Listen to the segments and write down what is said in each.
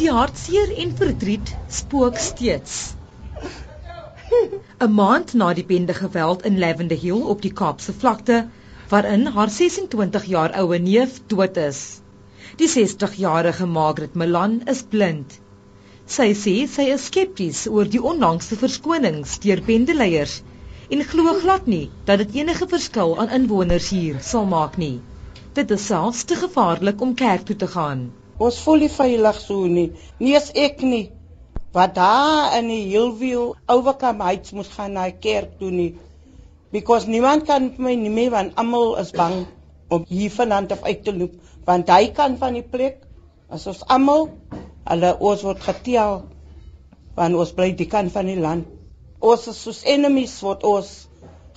Die hartseer en verdriet spook steeds. 'n Maand na die bende geweld in Lavender Hill op die Kaapse vlakte waarin haar 26 jaar oue neef dood is. Die 60-jarige Margaret Milan is blind. Sy sê sy is skepties oor die onlangse verskonings deur bendeleiers en glo glad nie dat dit enige verskil aan inwoners hier sal maak nie. Dit is selfs te gevaarlik om kerk toe te gaan. Ons voel nie veilig so nie. Nie as ek nie. Wat daar in die Hillview Overcome Heights moet gaan na kerk toe nie. Because niemand kan my nie meer want almal is bang om hier vanaand af uit te loop want hy kan van die plek as ons almal hulle ons word getel want ons bly die kan van die land. Ons is soos enemies word ons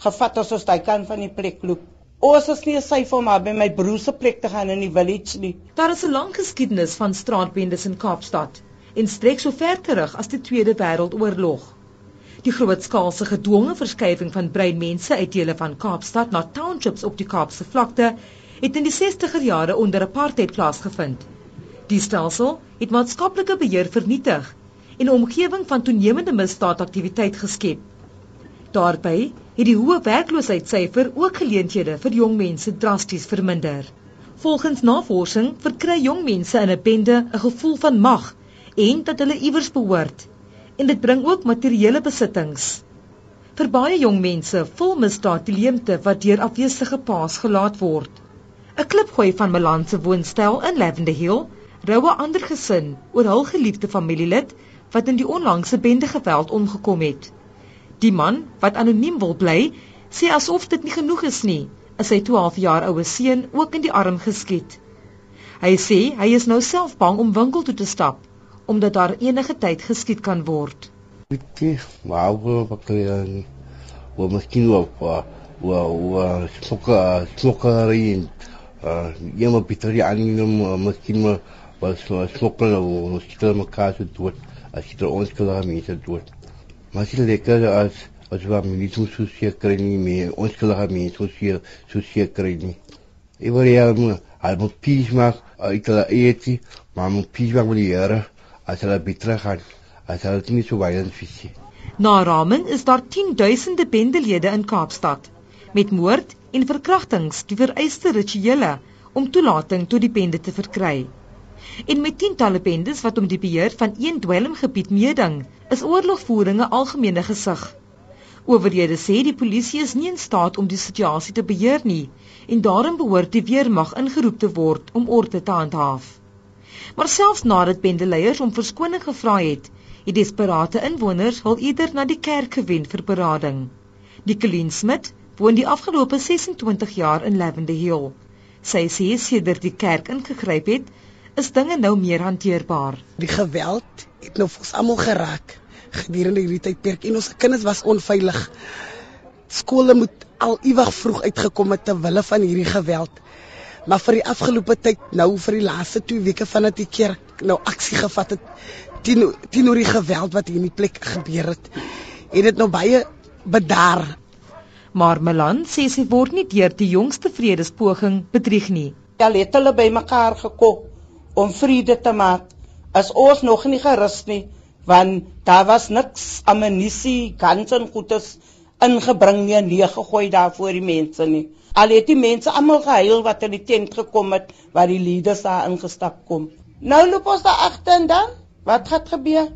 gevat as ons daai kan van die plek loop. Ons is nie sy vir maar by my broer se plek te gaan in die village nie. Daar is 'n lang geskiedenis van straatbendes in Kaapstad en strek so ver terug as die Tweede Wêreldoorlog. Die grootskaalse gedwonge verskuiwing van brein mense uit dele van Kaapstad na townships op die Kaapse vlakte het in die 60er jare onder apartheid plaasgevind. Die stelsel het maatskaplike beheer vernietig en 'n omgewing van toenemende misdaadaktiwiteit geskep. Daarby het die hoë werkloosheidssyfer ook geleenthede vir jong mense drasties verminder. Volgens navorsing verkry jong mense in 'n bende 'n gevoel van mag en dat hulle iewers behoort en dit bring ook materiële besittings. Vir baie jong mense vul misdaad die leemte wat deur afwesige paas gelaat word. 'n Klipgooi van Milan se woonstel in Lavender Hill rou 'n ander gesin oor hul geliefde familielid wat in die onlangse bende geweld omgekom het. Die man wat anoniem wil bly, sê asof dit nie genoeg is nie, is sy 12 jaar oue seun ook in die arm geskiet. Hy sê hy is nou self bang om winkel toe te stap omdat daar enige tyd geskiet kan word. Dit maar wat jy wat miskien ook wat wat smokke smokke rein uh jy moet beter jy aanneem miskien wat smokke of skitter mekaar se dood as jy ons klaar mee se dood. Maar dit is lekker as as wat my nie so so seker nie meer. Ons kan haar nie so seker so seker nie. Ek wil ja maar moet pies maak uit hulle eetie, maar moet pies maak met die Here as hulle beter gaan. As hulle nie so baie visie. Na raming is daar 10000de bendelede in Kaapstad met moord en verkrachtings die vereiste rituele om toelating tot die bende te verkry. En met tientalle bendes wat om die beheer van een dwelmgebied meeding, is oorlogvoering 'n algemene gesig. Owerhede sê die polisie is nie in staat om die situasie te beheer nie en daarom behoort die weermag ingeroep te word om orde te handhaaf. Maar selfs nadat bendeleiers om verskoning gevra het, het desperate inwoners hul ieder na die kerk gewend vir berading. Die Colleen Smit woon die afgelope 26 jaar in Lavender Hill. Sy sê sedert die kerk ingegryp het, is dinge nou meer hanteerbaar. Die geweld het nou ons almal geraak gedurende hierdie tydperk en ons kinders was onveilig. Skole moet al ewig vroeg uitgekom het ter wille van hierdie geweld. Maar vir die afgelope tyd, nou vir die laaste 2 weke vandat die kerk nou aksie gevat het teen teenoor die geweld wat hier in die plek gebeur het, het dit nou baie bedaar. Maar Melan sê sy word nie deur die jongste vredespoging bedrieg nie. Ja, het hulle bymekaar gekom om vrede te maak is ons nog nie gerus nie want daar was niks ammunisie guns en goedes ingebring nie en neergegooi daar voor die mense nie. Al het die mense almal gehuil wat in die tent gekom het waar die leaders daar ingestap kom. Nou loop ons daar agter en dan wat gaan gebeur?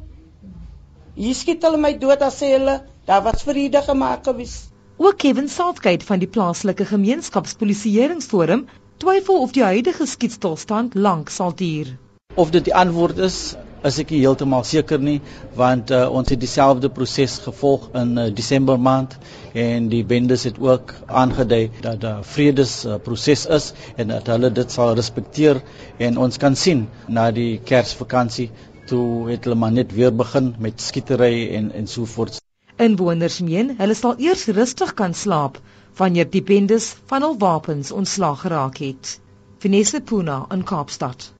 Hier skiet hulle my dood as sê hulle daar was vrede gemaak gewees ook Kevin Southgate van die plaaslike gemeenskapspolisieeringsforum twyfel of die huidige skietstilstand lank sal duur. Of dit die antwoord is, is ek heeltemal seker nie, want uh, ons het dieselfde proses gevolg in uh, Desember maand en die bendes het ook aangedui dat 'n uh, vredesproses uh, is en dat hulle dit sal respekteer en ons kan sien na die Kersvakansie toe het hulle maar net weer begin met skietery en en so voort. Inwoners meen hulle sal eers rustig kan slaap wanneer die bendes van hul wapens ontslaag geraak het. Vanessa Puna in Kaapstad.